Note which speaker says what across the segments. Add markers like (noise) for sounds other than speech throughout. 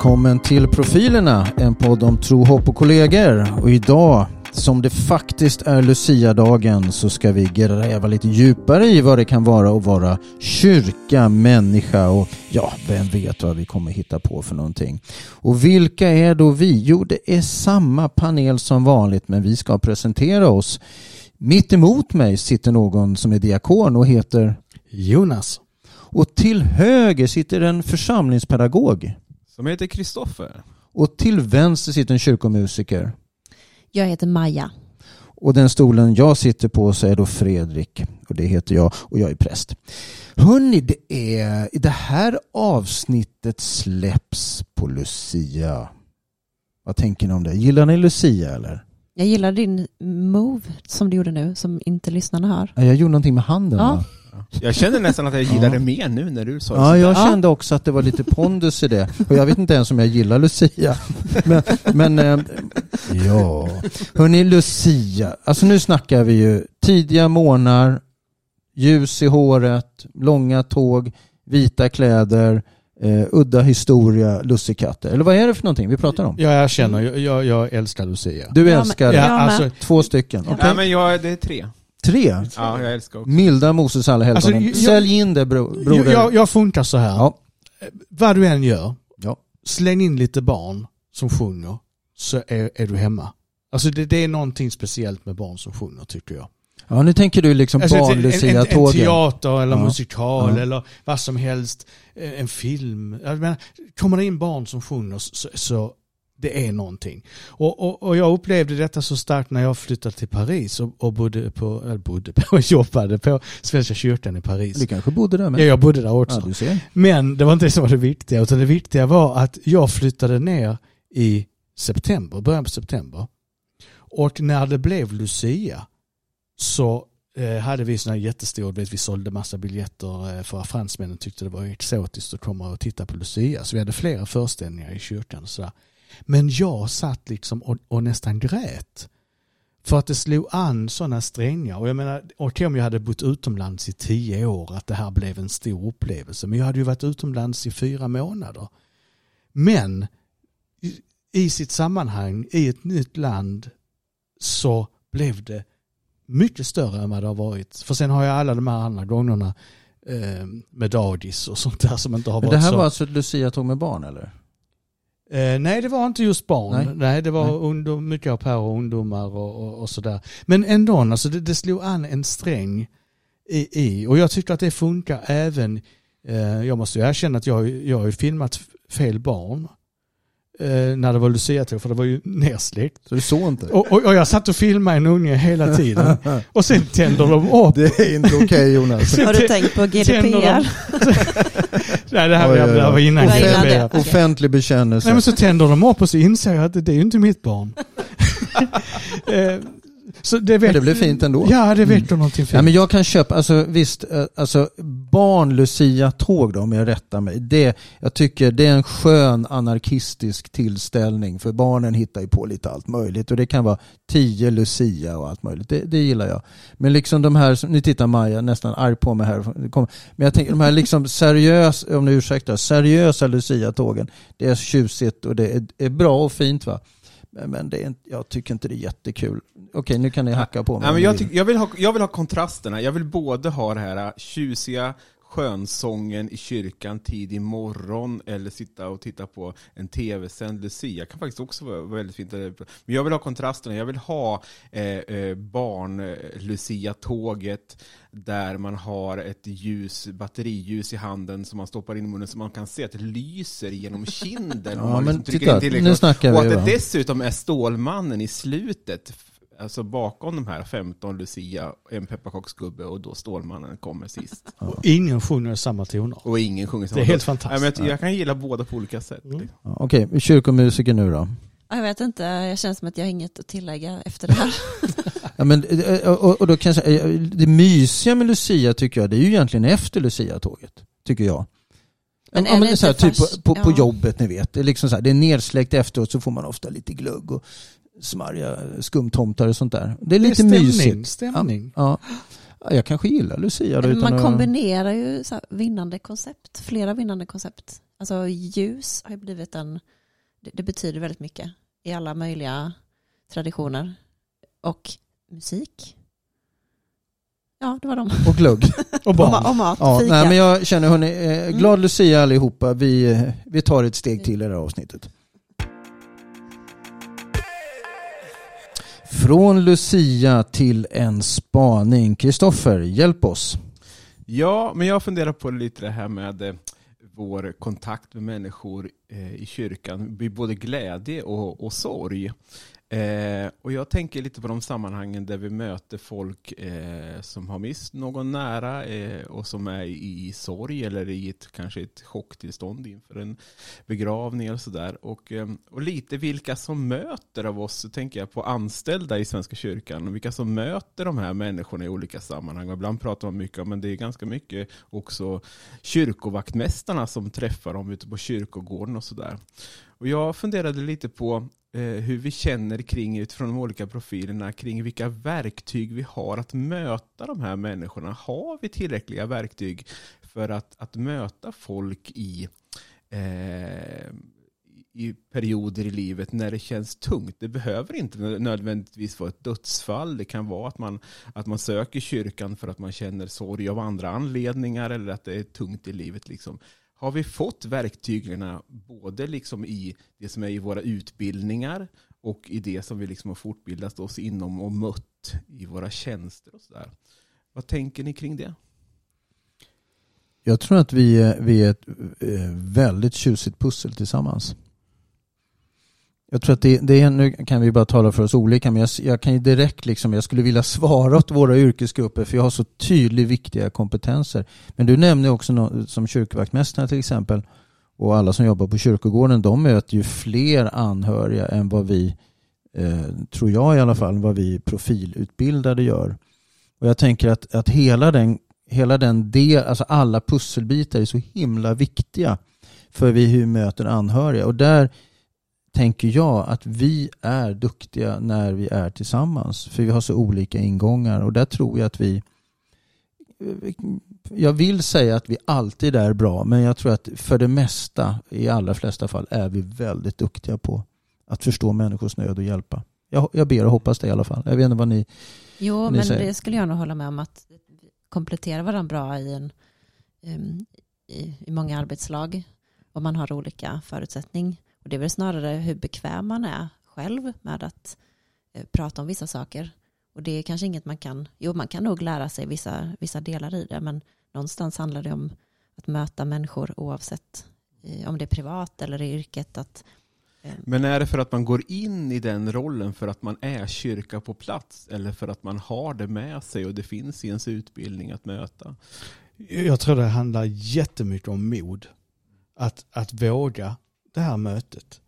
Speaker 1: Välkommen till Profilerna, en podd om tro, hopp och kollegor. Och idag, som det faktiskt är Lucia-dagen, så ska vi gräva lite djupare i vad det kan vara att vara kyrka, människa och ja, vem vet vad vi kommer hitta på för någonting. Och vilka är då vi? Jo, det är samma panel som vanligt, men vi ska presentera oss. Mitt emot mig sitter någon som är diakon och heter
Speaker 2: Jonas.
Speaker 1: Och till höger sitter en församlingspedagog.
Speaker 3: Som heter Kristoffer.
Speaker 1: Och till vänster sitter en kyrkomusiker.
Speaker 4: Jag heter Maja.
Speaker 1: Och den stolen jag sitter på så är då Fredrik. Och det heter jag och jag är präst. Hörni, det, är, det här avsnittet släpps på Lucia. Vad tänker ni om det? Gillar ni Lucia eller?
Speaker 4: Jag gillar din move som du gjorde nu, som inte lyssnarna hör.
Speaker 1: Ja, Jag gjorde någonting med handen
Speaker 4: Ja.
Speaker 1: va?
Speaker 3: Jag känner nästan att jag gillar
Speaker 1: Ja.
Speaker 3: det mer nu när du sa
Speaker 1: Ja,
Speaker 3: det.
Speaker 1: jag
Speaker 4: Ja.
Speaker 1: kände också att det var lite pondus i det. Och jag vet inte ens om jag gillar Lucia. Men, men eh, ja. Hörni, Lucia. Alltså nu snackar vi ju tidiga morgnar, ljus i håret, långa tåg, vita kläder, eh, udda historia, lussekatter. Eller vad är det för någonting vi pratar om?
Speaker 2: Jag erkänner, jag, jag, jag älskar Lucia.
Speaker 1: Du
Speaker 4: Ja,
Speaker 1: älskar
Speaker 4: men-
Speaker 2: Ja,
Speaker 4: Jag med.
Speaker 2: alltså,
Speaker 1: två stycken. Okej.
Speaker 3: Nej, men jag, det är tre.
Speaker 1: Tre?
Speaker 3: Ja, jag älskar också.
Speaker 1: Milda Moses alla helgonen.
Speaker 2: Alltså, jag-
Speaker 1: Sälj in det bro, broder.
Speaker 2: jag, jag funkar så här.
Speaker 1: Ja.
Speaker 2: Vad du än gör,
Speaker 1: Ja.
Speaker 2: släng in lite barn som sjunger så är, är du hemma. Alltså det, det är någonting speciellt med barn som sjunger tycker jag.
Speaker 1: ja, nu tänker du liksom
Speaker 2: Alltså, en, en, en, en teater eller
Speaker 1: Ja.
Speaker 2: musikal
Speaker 1: Ja.
Speaker 2: eller vad som helst. Eh, En film. Jag menar, kommer det in barn som sjunger så, så det är någonting. Och, och, och jag upplevde detta så starkt när jag flyttade till Paris och, och bodde på, eller bodde på, (laughs) jobbade på Svenska kyrkan i Paris.
Speaker 1: Du kanske bodde där med?
Speaker 2: Ja, jag bodde där också.
Speaker 1: Ja.
Speaker 2: Men det var inte det som var det viktiga, utan det viktiga var att jag flyttade ner i september, början på september. Och när det blev Lucia så eh, hade vi sådana jättestor, vi sålde massa biljetter eh, för att fransmännen tyckte det var exotiskt att komma och titta på Lucia. Så vi hade flera föreställningar i kyrkan. Sådär. Men jag satt liksom och, och nästan grät. För att det slog an sådana strängar. Och jag menar, och om jag hade bott utomlands i tio år, att det här blev en stor upplevelse. Men jag hade ju varit utomlands i fyra månader. Men i, sitt sammanhang, i ett nytt land, så blev det mycket större än vad det har varit. För sen har jag alla de här andra gångerna eh, med dagis och sånt där som inte har varit
Speaker 1: det här
Speaker 2: så.
Speaker 1: var alltså ett Lucia-tåg med barn eller?
Speaker 2: Eh, nej, det var inte just barn.
Speaker 1: Nej.
Speaker 2: Nej, det var
Speaker 1: Nej.
Speaker 2: Ungdom, mycket av per och ungdomar och, och, och sådär. Men ändå, alltså det, det slog an en sträng i, i. Och jag tycker att det funkar även, eh, jag måste ju erkänna att jag, jag har filmat fel barn. Eh, när det var Lucia-tåg, för det var ju nersläckt.
Speaker 1: Så du såg inte?
Speaker 2: Och, och, och jag satt och filmade en unge hela tiden. (laughs) Och sen tänder de upp.
Speaker 1: det är inte okej Jonas.
Speaker 4: Har du tänkt på GDPR? (laughs)
Speaker 2: Nej, det här
Speaker 1: Oj, oj,
Speaker 2: det här var
Speaker 1: oj.
Speaker 4: var innan
Speaker 2: GDPR.
Speaker 4: Okej.
Speaker 1: Offentlig bekännelse.
Speaker 2: Nej men så tänder de upp och så inser jag att det, det är ju inte mitt barn. (laughs) Så det,
Speaker 1: Men
Speaker 2: väck,
Speaker 1: det blev fint ändå.
Speaker 2: Ja, det väcker någonting fint.
Speaker 1: Ja, men jag kan köpa, alltså visst, eh, alltså barn-Lucia-tåg då om jag rättar mig. Det, jag tycker det är en skön anarkistisk tillställning för barnen hittar ju på lite allt möjligt och det kan vara tio Lucia och allt möjligt. Det, det gillar jag. Men liksom de här, nu tittar Maja nästan arg på mig här. Men jag tänker de här liksom seriösa, om ni ursäktar, seriösa Lucia-tågen. Det är tjusigt och det är, är bra och fint va. Men, det är, jag tycker inte det är jättekul. Okej, nu kan ni hacka på mig. Om
Speaker 3: men jag,
Speaker 1: vill.
Speaker 3: tyck, jag, vill ha, jag vill ha kontrasterna. Jag vill både ha det här tjusiga skönsången i kyrkan tidig morgon eller sitta och titta på en tv-sänd Lucia. kan faktiskt också vara väldigt fint. Men jag vill ha kontrasterna. Jag vill ha eh, eh, barn-Lucia-tåget där man har ett ljus, batteriljus i handen som man stoppar in i munnen så man kan se att det lyser genom kinden.
Speaker 1: Ja,
Speaker 3: man liksom
Speaker 1: titta, nu snackar
Speaker 3: Och att det dessutom är Stålmannen i slutet, alltså bakom de här 15 Lucia, en pepparkaksgubbe och då Stålmannen kommer sist.
Speaker 2: Och ingen sjunger samma toner.
Speaker 3: Och ingen sjunger samma
Speaker 2: Det är helt fantastiskt.
Speaker 3: Nej, men jag, jag kan gilla båda på olika sätt.
Speaker 2: Mm.
Speaker 3: liksom.
Speaker 1: Ja, Okej, kyrkomusiker nu då.
Speaker 4: Ja, Jag vet inte, jag känner som att jag har inget att tillägga efter det här. (laughs)
Speaker 1: Ja, men, eh, och, och då kan jag säga, eh, det mysiga med Lucia tycker jag, det är ju egentligen efter Lucia-tåget. Tycker jag.
Speaker 4: Men
Speaker 1: Ja, men
Speaker 4: det
Speaker 1: så här, typ på, på, på
Speaker 4: ja.
Speaker 1: jobbet, ni vet. Det är, liksom så här, det är nedsläckt efteråt så får man ofta lite glugg och smarriga skumtomtar och sånt där. Det är
Speaker 2: Det är
Speaker 1: lite
Speaker 2: stämning,
Speaker 1: mysigt.
Speaker 2: stämning.
Speaker 1: Ja. Ja, Jag kanske gillar Lucia. Då,
Speaker 4: man
Speaker 1: att-
Speaker 4: kombinerar ju så här vinnande koncept, flera vinnande koncept. Alltså ljus har ju blivit en, det, det betyder väldigt mycket i alla möjliga traditioner. Och musik. Ja, det var de.
Speaker 1: Och glögg. (laughs)
Speaker 2: Och barn.
Speaker 4: Och, ma- och mat,
Speaker 1: Ja,
Speaker 4: fika.
Speaker 1: nej, men jag känner hörni, eh,
Speaker 4: Mm.
Speaker 1: glad Lucia allihopa. Vi, eh, vi tar ett steg till i det här avsnittet. Från Lucia till en spaning. Kristoffer, hjälp oss.
Speaker 3: Ja, men jag funderar på lite det här med eh, vår kontakt med människor Eh, i kyrkan, vid både glädje och, och sorg. Eh, och jag tänker lite på de sammanhangen där vi möter folk eh, som har mist någon nära eh, och som är i sorg eller i ett, kanske ett chocktillstånd inför en begravning eller sådär. Och, eh, och lite vilka som möter av oss, så tänker jag på anställda i Svenska kyrkan och vilka som möter de här människorna i olika sammanhang. Och ibland pratar man mycket om, men det är ganska mycket också kyrkovaktmästarna som träffar dem ute på kyrkogården och sådär. Och jag funderade lite på eh, hur vi känner kring, utifrån de olika profilerna, kring vilka verktyg vi har att möta de här människorna. Har vi tillräckliga verktyg för att, att möta folk i, eh, i perioder i livet när det känns tungt? Det behöver inte nödvändigtvis vara ett dödsfall. Det kan vara att man, att man söker kyrkan för att man känner sorg av andra anledningar eller att det är tungt i livet. Liksom har vi fått verktygen både liksom i det som är i våra utbildningar och i det som vi liksom har fortbildat oss inom och mött i våra tjänster och sådär. Vad tänker ni kring det?
Speaker 1: Jag tror att vi är, vi är ett eh, väldigt tjusigt pussel tillsammans. Jag tror att det, det är, nu kan vi bara tala för oss olika, men jag, jag kan ju direkt liksom, jag skulle vilja (laughs) svara åt våra yrkesgrupper för jag har så tydligt viktiga kompetenser. Men du nämnde också no, som kyrkvaktmästare till exempel och alla som jobbar på kyrkogården, de möter ju fler anhöriga än vad vi, eh, tror jag i alla fall, vad vi profilutbildade gör. Och jag tänker att, att hela den, hela den del, alltså alla pusselbitar är så himla viktiga för vi hur vi möter anhöriga. Och där tänker jag att vi är duktiga när vi är tillsammans. För vi har så olika ingångar och där tror jag att vi jag vill säga att vi alltid är bra men jag tror att för det mesta, i allra flesta fall, är vi väldigt duktiga på att förstå människors nöd och hjälpa. Jag, jag ber och hoppas det i alla fall. Jag vet inte vad ni...
Speaker 4: Jo,
Speaker 1: Ni
Speaker 4: men
Speaker 1: säger-
Speaker 4: det skulle jag nog hålla med om att komplettera varandra bra i, en, em, i, i många arbetslag och man har olika förutsättning. Och det är väl snarare hur bekväm man är själv med att eh, prata om vissa saker. Och det är kanske inget man kan, jo man kan nog lära sig vissa, vissa delar i det, men någonstans handlar det om att möta människor oavsett eh, om det är privat eller i yrket. Att, eh,
Speaker 3: Men är det för att man går in i den rollen för att man är kyrka på plats eller för att man har det med sig och det finns i ens utbildning att möta?
Speaker 2: Jag tror det handlar jättemycket om mod. Att, att våga det här mötet.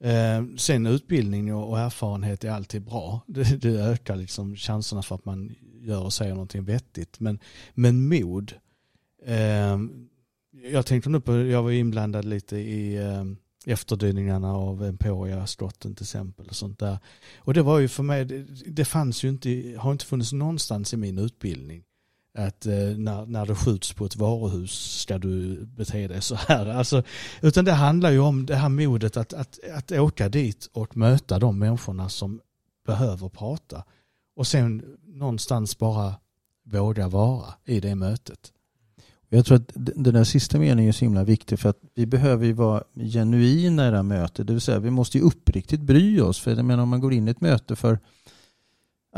Speaker 2: Eh, sen utbildning och, erfarenhet är alltid bra. (laughs) Det, det ökar liksom chanserna för att man gör och säger någonting vettigt. Men, men mod. Eh, jag tänkte nu på, jag var inblandad lite i eh, efterdyningarna av Emporia-skotten till exempel och sånt där. Och det var ju för mig, det, det fanns ju inte, har inte funnits någonstans i min utbildning att eh, när, när det skjuts på ett varuhus ska du bete dig så här. (laughs) Alltså, utan det handlar ju om det här modet att, att, att åka dit och möta de människorna som behöver prata. Och sen någonstans bara våga vara i det mötet.
Speaker 1: Jag tror att den där sista meningen är så himla viktig för att vi behöver ju vara genuina i det här mötet. Det vill säga vi måste ju uppriktigt bry oss. För jag menar om man går in i ett möte för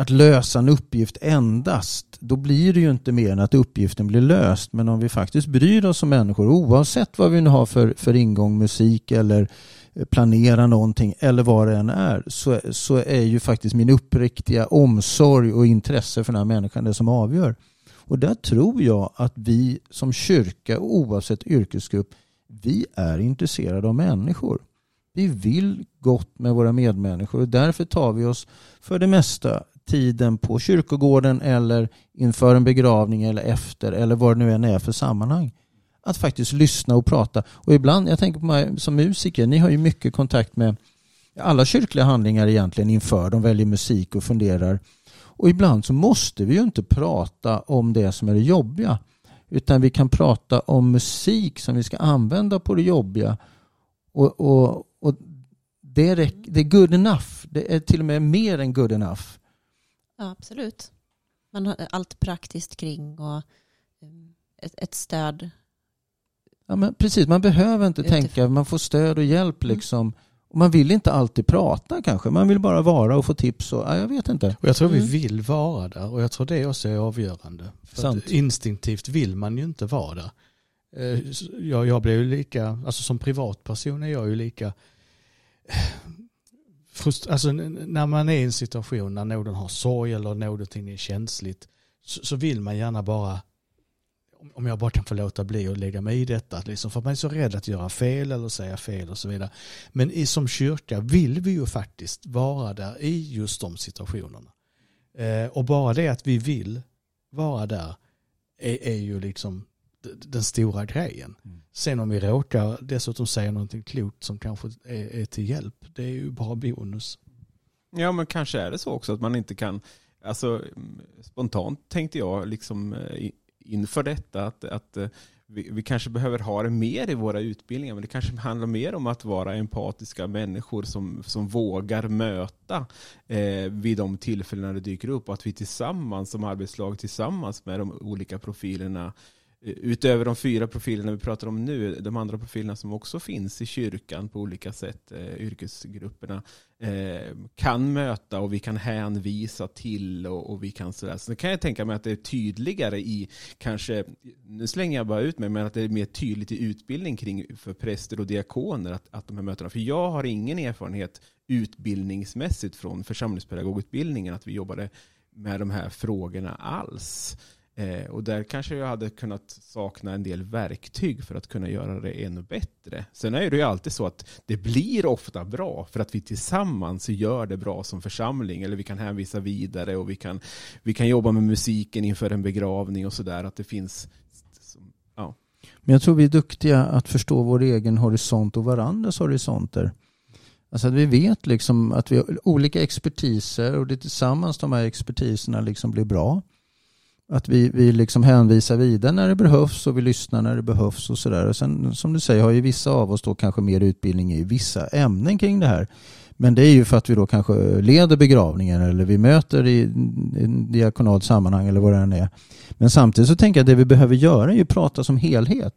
Speaker 1: att lösa en uppgift endast, då blir det ju inte mer än att uppgiften blir löst. Men om vi faktiskt bryr oss som människor, oavsett vad vi nu har för, för ingång, musik eller eh, planera någonting eller vad det än är, så, så är ju faktiskt min uppriktiga omsorg och intresse för den här människan det som avgör. Och där tror jag att vi som kyrka, oavsett yrkesgrupp, vi är intresserade av människor. Vi vill gott med våra medmänniskor och därför tar vi oss för det mesta tiden på kyrkogården eller inför en begravning eller efter eller vad det nu än är för sammanhang. Att faktiskt lyssna och prata. Och ibland, jag tänker på mig som musiker, ni har ju mycket kontakt med alla kyrkliga handlingar egentligen inför. De väljer musik och funderar. Och ibland så måste vi ju inte prata om det som är det jobbiga. Utan vi kan prata om musik som vi ska använda på det jobbiga. Och, och, och det, är, det är good enough. Det är till och med mer än good enough.
Speaker 4: Ja, absolut. Man har allt praktiskt kring och um, ett, ett stöd.
Speaker 1: Ja, men precis, man behöver inte
Speaker 4: Utifrån.
Speaker 1: tänka, man får stöd och hjälp
Speaker 4: Mm.
Speaker 1: liksom. Och man vill inte alltid prata kanske, man vill bara vara och få tips och, ja, jag vet inte.
Speaker 2: Och jag tror
Speaker 4: Mm.
Speaker 2: vi vill vara där och jag tror det också är avgörande. För instinktivt vill man ju inte vara där. Eh, Jag, jag blev ju lika, alltså som privatperson är jag ju lika frust- alltså när man är i en situation när någon har sorg eller någonting är känsligt så, så vill man gärna bara om- jag bara kan få låta bli att lägga mig i detta. Liksom, för man är så rädd att göra fel eller säga fel och så vidare. Men i, som kyrka vill vi ju faktiskt vara där i just de situationerna. Eh, och bara det att vi vill vara där är, är ju liksom den stora grejen.
Speaker 1: Mm.
Speaker 2: Sen om vi råkar dessutom säga någonting klokt som kanske är, är till hjälp, det är ju bara bonus.
Speaker 3: Ja men kanske är det så också att man inte kan, alltså mm, spontant tänkte jag liksom eh, inför detta att, att eh, vi, vi kanske behöver ha det mer i våra utbildningar men det kanske handlar mer om att vara empatiska människor som, som vågar möta eh, vid de tillfällen det dyker upp och att vi tillsammans som arbetslag tillsammans med de olika profilerna Utöver de fyra profilerna vi pratar om nu, de andra profilerna som också finns i kyrkan på olika sätt, eh, yrkesgrupperna, eh, kan möta och vi kan hänvisa till och, och vi kan sådär. Så kan jag tänka mig att det är tydligare i, kanske, nu slänger jag bara ut mig, men att det är mer tydligt i utbildning kring för präster och diakoner att, att de här mötena, för jag har ingen erfarenhet utbildningsmässigt från församlingspedagogutbildningen att vi jobbade med de här frågorna alls. Eh, och där kanske jag hade kunnat sakna en del verktyg för att kunna göra det ännu bättre. Sen är det ju alltid så att det blir ofta bra för att vi tillsammans gör det bra som församling. Eller vi kan hänvisa vidare och vi kan, vi kan jobba med musiken inför en begravning och sådär. Att det finns ja.
Speaker 1: Men jag tror vi är duktiga att förstå vår egen horisont och varandras horisonter. Alltså att vi vet liksom att vi har olika expertiser och det är tillsammans de här expertiserna liksom blir bra. Att vi, vi liksom hänvisar vidare när det behövs och vi lyssnar när det behövs och sådär. Sen som du säger har ju vissa av oss då kanske mer utbildning i vissa ämnen kring det här. Men det är ju för att vi då kanske leder begravningen eller vi möter i en diakonalt sammanhang eller vad det än är. Men samtidigt så tänker jag att det vi behöver göra är ju prata som helhet.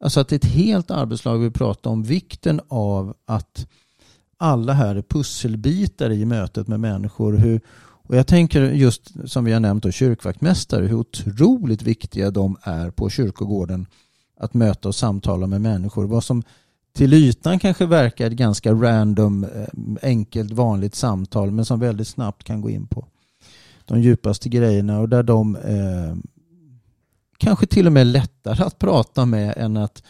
Speaker 1: Alltså att ett helt arbetslag vill prata om vikten av att alla här är pusselbitar i mötet med människor. Hur, och jag tänker just som vi har nämnt då, kyrkvaktmästare, hur otroligt viktiga de är på kyrkogården att möta och samtala med människor. Vad som till ytan kanske verkar ett ganska random, eh, enkelt, vanligt samtal men som väldigt snabbt kan gå in på de djupaste grejerna och där de eh, kanske till och med är lättare att prata med än att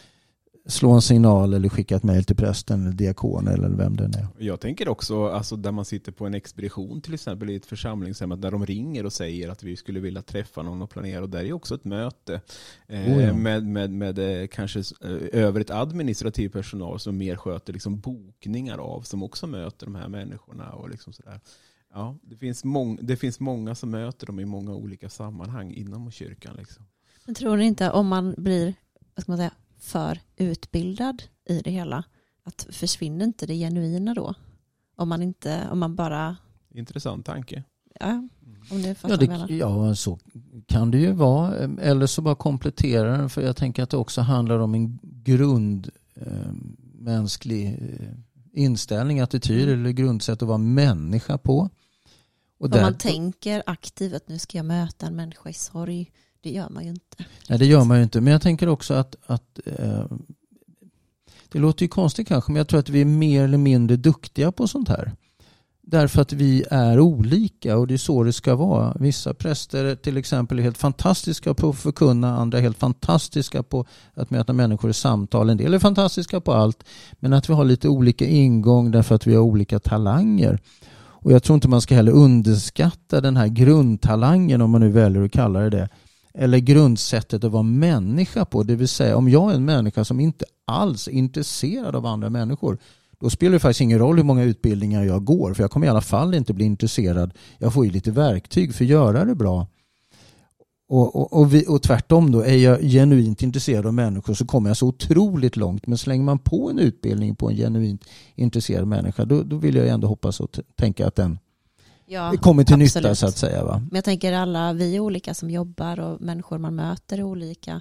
Speaker 1: slå en signal eller skicka ett mejl till prästen eller diakonen eller vem det är.
Speaker 3: Jag tänker också alltså, där man sitter på en expedition till exempel i ett församlingshem att där de ringer och säger att vi skulle vilja träffa någon och planera och där är också ett möte eh,
Speaker 1: Oh ja.
Speaker 3: med, med, med eh, kanske eh, övrigt administrativ personal som mer sköter liksom, bokningar av som också möter de här människorna och liksom sådär. Ja, det, finns mång, det finns många som möter dem i många olika sammanhang inom kyrkan. Liksom.
Speaker 4: Men tror ni inte om man blir vad ska man säga, för utbildad i det hela, att försvinner inte det genuina då? Om man, inte, om man bara,
Speaker 3: Intressant tanke.
Speaker 4: ja, om det är
Speaker 1: Ja, det, ja, så kan det ju vara. Eller så bara komplettera den för jag tänker att det också handlar om en grund eh, mänsklig eh, inställning, attityd
Speaker 4: Mm.
Speaker 1: eller grundsätt att vara människa på. Och
Speaker 4: Om
Speaker 1: där,
Speaker 4: man tänker aktivt att nu ska jag möta en människa i sorg, det gör man ju inte.
Speaker 1: nej, det gör man ju inte. Men jag tänker också att, att eh, det låter ju konstigt kanske, men jag tror att vi är mer eller mindre duktiga på sånt här. Därför att vi är olika och det är så det ska vara. Vissa präster till exempel är helt fantastiska på att förkunna, andra är helt fantastiska på att möta människor i samtal. En del är fantastiska på allt, men att vi har lite olika ingång därför att vi har olika talanger. Och jag tror inte man ska heller underskatta den här grundtalangen, om man nu väljer att kalla det det, eller grundsättet att vara människa på. Det vill säga om jag är en människa som inte alls är intresserad av andra människor då spelar det faktiskt ingen roll hur många utbildningar jag går för jag kommer i alla fall inte bli intresserad. Jag får ju lite verktyg för att göra det bra. och, och, och, vi, och tvärtom då, är jag genuint intresserad av människor så kommer jag så otroligt långt. Men slänger man på en utbildning på en genuint intresserad människa då, då vill jag ändå hoppas och tänka att den
Speaker 4: Ja,
Speaker 1: kommer till
Speaker 4: absolut.
Speaker 1: nytta så att säga. Va?
Speaker 4: Men jag tänker alla vi är olika som jobbar och människor man möter är olika.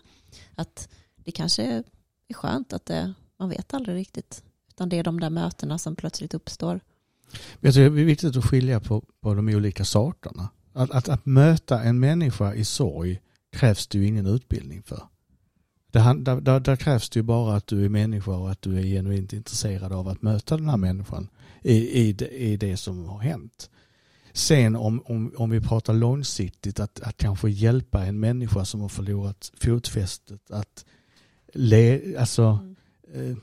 Speaker 4: Att det kanske är skönt att det, man vet aldrig riktigt. Utan det är de där mötena som plötsligt uppstår.
Speaker 2: Jag tror det är viktigt att skilja på, på de olika sorterna. Att, att, att möta en människa i sorg krävs det ju ingen utbildning för. Där, där, där krävs det ju bara att du är människa och att du är genuint intresserad av att möta den här människan i, i, det, i det som har hänt. Sen om, om, om vi pratar långsiktigt, att, att kanske hjälpa en människa som har förlorat fotfästet att le, alltså, eh,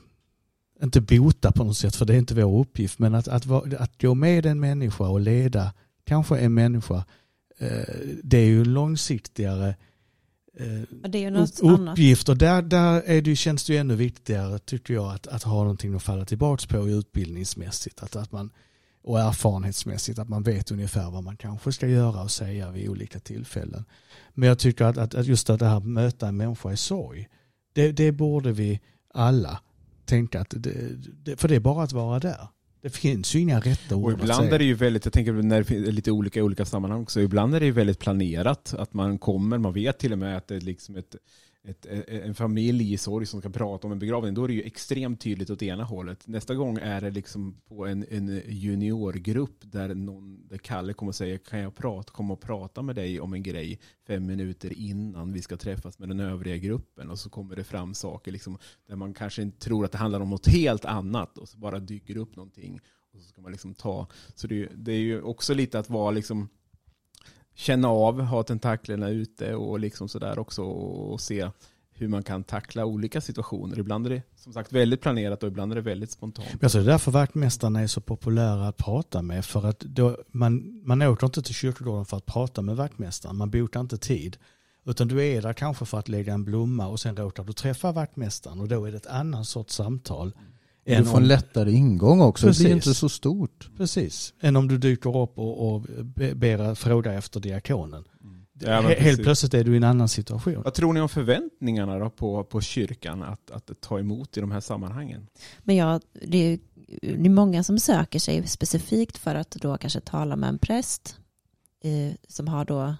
Speaker 2: inte bota på något sätt, för det är inte vår uppgift, men att, att, vara- att gå med en människa och leda kanske en människa, eh, det är ju långsiktigare eh, uppgift. Och där, där är det, känns det ju ännu viktigare tycker jag att, att ha någonting att falla tillbaka på utbildningsmässigt att, att man, och erfarenhetsmässigt att man vet ungefär vad man kanske ska göra och säga vid olika tillfällen. Men jag tycker att, att, att just att det här möta en människa i sorg det, det borde vi alla tänka att det, det, för det är bara att vara där. Det finns ju inga rätta
Speaker 3: Och
Speaker 2: ord att
Speaker 3: ibland är det ju väldigt, jag tänker när det finns lite olika i olika sammanhang också, ibland är det ju väldigt planerat att man kommer, man vet till och med att det är liksom ett, ett, en familj i sorg som ska prata om en begravning, då är det ju extremt tydligt åt ena hållet. Nästa gång är det liksom på en, en juniorgrupp där, någon, där Kalle kommer och säger kan jag prata, komma och prata med dig om en grej fem minuter innan vi ska träffas med den övriga gruppen och så kommer det fram saker liksom, där man kanske inte tror att det handlar om något helt annat och så bara dyker upp någonting och så ska man liksom ta. Så det det är ju också lite att vara liksom känna av, ha tentaklerna ute och liksom sådär också och, se hur man kan tackla olika situationer. Ibland är det som sagt väldigt planerat och ibland är det väldigt spontant.
Speaker 2: Alltså det är därför vaktmästarna är så populära att prata med. För att då, man, man åker inte till kyrkogården för att prata med vaktmästaren. Man bokar inte tid. Utan du är där kanske för att lägga en blomma och sen råkar du träffa vaktmästaren och då är det ett annat sorts samtal.
Speaker 1: Du får en lättare ingång också. Det blir
Speaker 2: Precis.
Speaker 1: inte så stort.
Speaker 2: Precis. Än om du dyker upp och, och be- ber fråga efter diakonen.
Speaker 3: Ja, men
Speaker 2: He- Helt
Speaker 3: precis.
Speaker 2: plötsligt är du i en annan situation.
Speaker 3: Vad tror ni om förväntningarna då på, på kyrkan att, att ta emot i de här sammanhangen?
Speaker 4: Men ja, det är, det är många som söker sig specifikt för att då kanske tala med en präst eh, som har då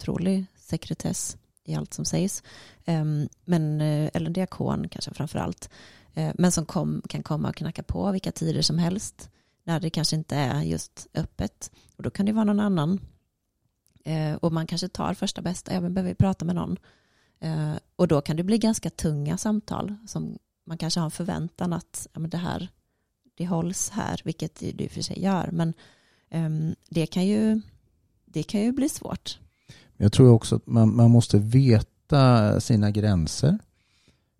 Speaker 4: otrolig sekretess i allt som sägs. Ehm, men, eh, eller en diakon kanske framför allt. Eh, men som kom, kan komma och knacka på vilka tider som helst när det kanske inte är just öppet. Och då kan det vara någon annan. Eh, och man kanske tar första bästa, även behöver prata med någon. Eh, och då kan det bli ganska tunga samtal som man kanske har en förväntan att ja, men det här det hålls här, vilket det i och för sig gör. Men ehm, det, kan ju, det kan ju bli svårt.
Speaker 1: Jag tror också att man, man måste veta sina gränser.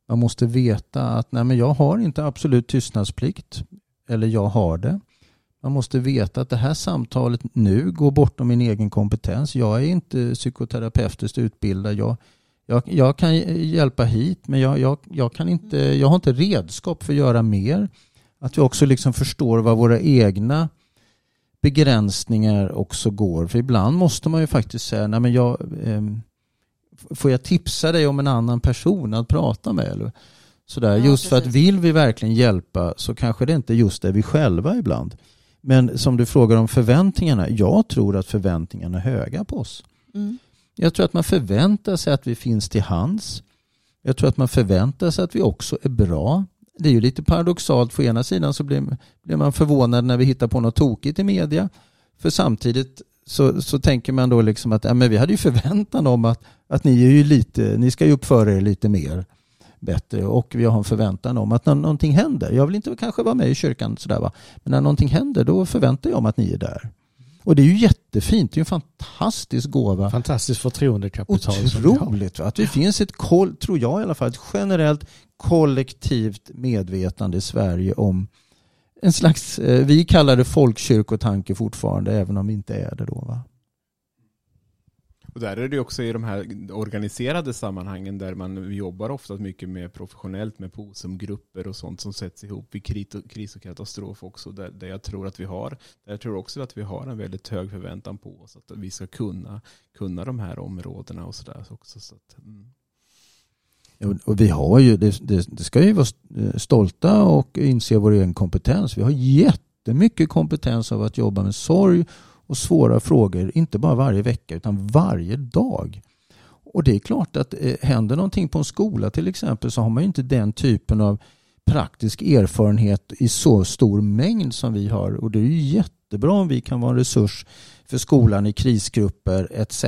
Speaker 1: Man måste veta att nej, men jag har inte absolut tystnadsplikt. Eller jag har det. Man måste veta att det här samtalet nu går bortom min egen kompetens. Jag är inte psykoterapeutiskt utbildad. Jag, jag, jag kan hjälpa hit men jag, jag, jag, kan inte, jag har inte redskap för att göra mer. Att vi också liksom förstår vad våra egna begränsningar också går. För ibland måste man ju faktiskt säga, nej men jag, ehm, får jag tipsa dig om en annan person att prata med? Eller? Sådär.
Speaker 4: Ja,
Speaker 1: just för att vill vi verkligen hjälpa så kanske det inte just är vi själva ibland. Men som du frågar om förväntningarna, jag tror att förväntningarna är höga på oss.
Speaker 4: Mm.
Speaker 1: Jag tror att man förväntar sig att vi finns till hands. Jag tror att man förväntar sig att vi också är bra. Det är ju lite paradoxalt. På ena sidan så blir, blir man förvånad när vi hittar på något tokigt i media. För samtidigt så, så tänker man då liksom att ja, men vi hade ju förväntan om att, att ni, är ju lite, ni ska ju uppföra er lite mer bättre och vi har en förväntan om att när någonting händer, jag vill inte kanske vara med i kyrkan sådär va, men när någonting händer då förväntar jag mig att ni är där. Och det är ju jättefint, det är ju en fantastisk gåva.
Speaker 2: Fantastiskt förtroendekapital.
Speaker 1: Otroligt. Att det finns ett, tror jag i alla fall, ett generellt kollektivt medvetande i Sverige om en slags, eh, vi kallar det folkkyrkotanke fortfarande, även om vi inte är det då. Va?
Speaker 3: Och där är det också i de här organiserade sammanhangen där man jobbar ofta mycket med professionellt med POSUM-grupper och sånt som sätts ihop vid kris och katastrof också. Där, där jag tror att vi har, där jag tror också att vi har en väldigt hög förväntan på oss att vi ska kunna, kunna de här områdena och sådär också. Så att, mm.
Speaker 1: Och vi har ju, det, det, det ska ju vara eh, stolta och inse vår egen kompetens. Vi har jättemycket kompetens av att jobba med sorg och svåra frågor, inte bara varje vecka utan varje dag. Och det är klart att eh, händer någonting på en skola till exempel så har man ju inte den typen av praktisk erfarenhet i så stor mängd som vi har. Och det är ju jättebra om vi kan vara en resurs för skolan i krisgrupper etc.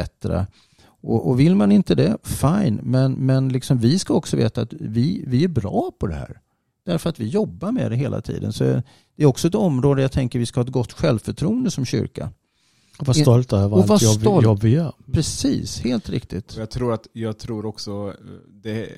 Speaker 1: Och, och vill man inte det, fine. Men, men liksom vi ska också veta att vi, vi är bra på det här. Därför att vi jobbar med det hela tiden. Så det är också ett område jag tänker vi ska ha ett gott självförtroende som kyrka.
Speaker 2: Och vara stolta över och allt jobb, stolt. jobb vi gör.
Speaker 1: Precis, helt riktigt.
Speaker 3: Jag tror, att, jag tror också, det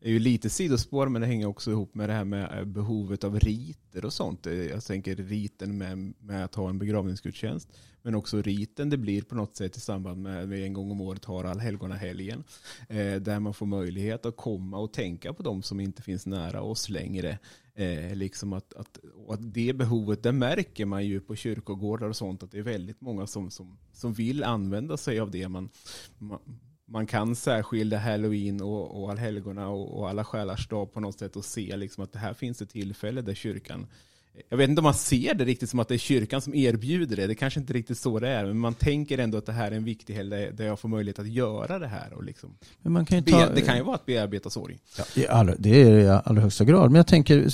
Speaker 3: är ju lite sidospår men det hänger också ihop med det här med eh, behovet av riter och sånt. Eh, jag tänker riten med, med att ha en begravningsgudstjänst. Men också riten det blir på något sätt i samband med att vi en gång om året har allhelgonahelgen. Eh, där man får möjlighet att komma och tänka på de som inte finns nära oss längre. Eh, liksom att, att, att det behovet, det märker man ju på kyrkogårdar och sånt, att det är väldigt många som, som, som vill använda sig av det. Man, man, man kan särskilja halloween och, och allhelgona och, och alla själars dag på något sätt och se liksom att det här finns ett tillfälle där kyrkan jag vet inte om man ser det riktigt som att det är kyrkan som erbjuder det. Det kanske inte riktigt så det är. Men man tänker ändå att det här är en viktig helg där jag får möjlighet att göra det här. Och liksom
Speaker 1: men man kan ta,
Speaker 3: det kan ju vara att bearbeta sorg.
Speaker 1: Ja, det är det i allra högsta grad. Men jag tänker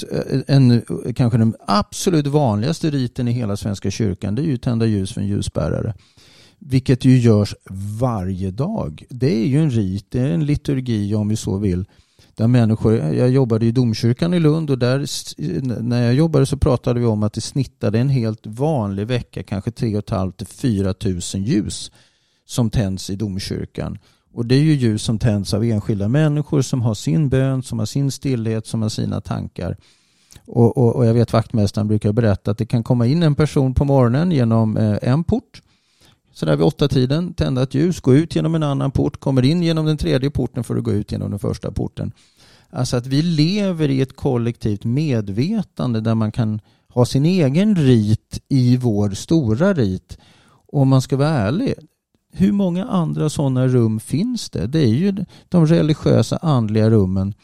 Speaker 1: en, kanske den absolut vanligaste riten i hela Svenska kyrkan det är ju tända ljus för en ljusbärare. Vilket ju görs varje dag. Det är ju en rit, det är en liturgi om vi så vill där människor, jag jobbade i domkyrkan i Lund och där när jag jobbade så pratade vi om att det snittade en helt vanlig vecka kanske 3 500 till 4 000 ljus som tänds i domkyrkan. Och det är ju ljus som tänds av enskilda människor som har sin bön, som har sin stillhet, som har sina tankar. Och, och, och jag vet vaktmästaren brukar berätta att det kan komma in en person på morgonen genom eh, en port så där vid åtta tiden tända ett ljus, gå ut genom en annan port, kommer in genom den tredje porten för att gå ut genom den första porten. Alltså att vi lever i ett kollektivt medvetande där man kan ha sin egen rit i vår stora rit. Och om man ska vara ärlig, hur många andra sådana rum finns det? Det är ju de religiösa andliga rummen.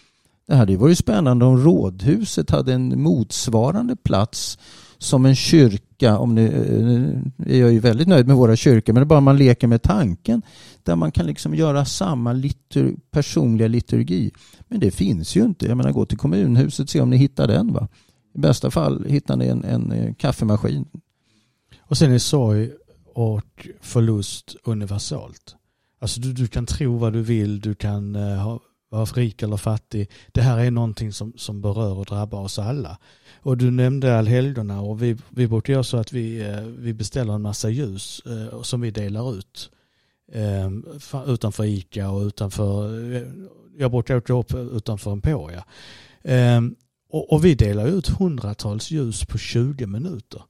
Speaker 1: Det hade ju varit spännande om rådhuset hade en motsvarande plats som en kyrka, om eh, nu är jag ju väldigt nöjd med våra kyrkor, men det är bara man leker med tanken där man kan liksom göra samma litur personliga liturgi. Men det finns ju inte. Jag menar, gå till kommunhuset och se om ni hittar den. Va? I bästa fall hittar ni en, en eh, kaffemaskin.
Speaker 2: Och sen är sorg och förlust universalt. Alltså du, du kan tro vad du vill, du kan uh, ha, vara rik eller fattig. Det här är någonting som, som berör och drabbar oss alla. Och du nämnde allhelgona och vi, vi brukar göra så att vi, uh, vi beställer en massa ljus uh, som vi delar ut. utanför ICA och utanför jag brukar åka upp utanför Emporia. Um, och, och, vi delar ut hundratals ljus på 20 minuter.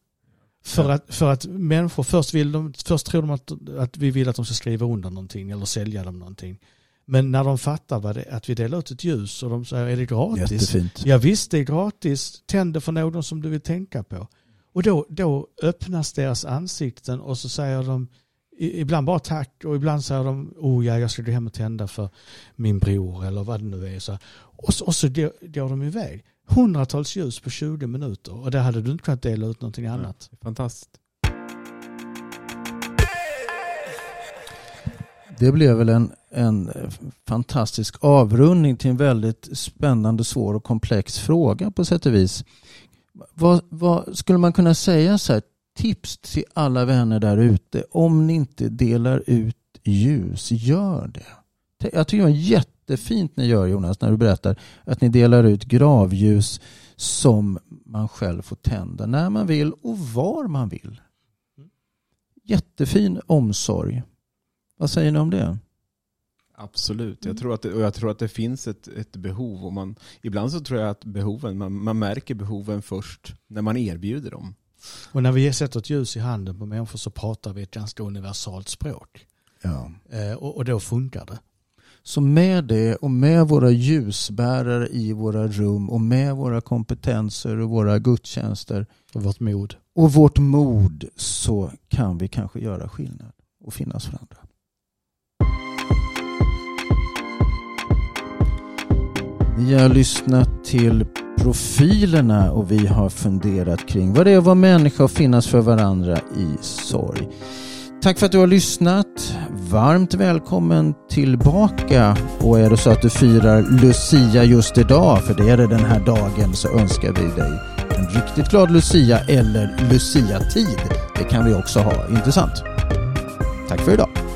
Speaker 2: För, att, för att människor först, vill de, först tror de att, att vi vill att de ska skriva under någonting eller sälja dem någonting. Men när de fattar vad det, att vi delar ut ett ljus och de säger är det gratis?
Speaker 1: Jättefint.
Speaker 2: Ja visst det är gratis. Tänd det för någon som du vill tänka på. Och då, då öppnas deras ansikten och så säger de ibland bara tack och ibland säger de oh ja, jag ska gå hem och tända för min bror eller vad det nu är. Så, och så, och så går de iväg. Hundratals ljus på 20 minuter och det hade du inte kunnat dela ut någonting annat.
Speaker 3: Ja, fantastiskt.
Speaker 1: Det blev väl en, en fantastisk avrundning till en väldigt spännande, svår och komplex fråga på sätt och vis. Vad, vad skulle man kunna säga så här, tips till alla vänner där ute. Om ni inte delar ut ljus, gör det. Jag tycker det var jättefint ni gör Jonas när du berättar att ni delar ut gravljus som man själv får tända när man vill och var man vill. Jättefin omsorg. Vad säger ni om det?
Speaker 3: Absolut, jag tror att det, och jag tror att det finns ett, ett behov. Och man, ibland så tror jag att behoven, man, man märker behoven först när man erbjuder dem.
Speaker 2: Och när vi sätter ett ljus i handen på människor så pratar vi ett ganska universalt språk.
Speaker 1: Ja.
Speaker 2: Eh, och, och då funkar det.
Speaker 1: Så med det och med våra ljusbärare i våra rum och med våra kompetenser och våra gudstjänster
Speaker 2: Och vårt mod.
Speaker 1: och vårt mod så kan vi kanske göra skillnad och finnas för andra. Vi har lyssnat till profilerna och vi har funderat kring vad det är att vara människa och finnas för varandra i sorg. Tack för att du har lyssnat. Varmt välkommen tillbaka. Och är det så att du firar Lucia just idag, för det är det den här dagen, så önskar vi dig en riktigt glad Lucia eller Lucia-tid. Det kan vi också ha. Intressant. Tack för idag.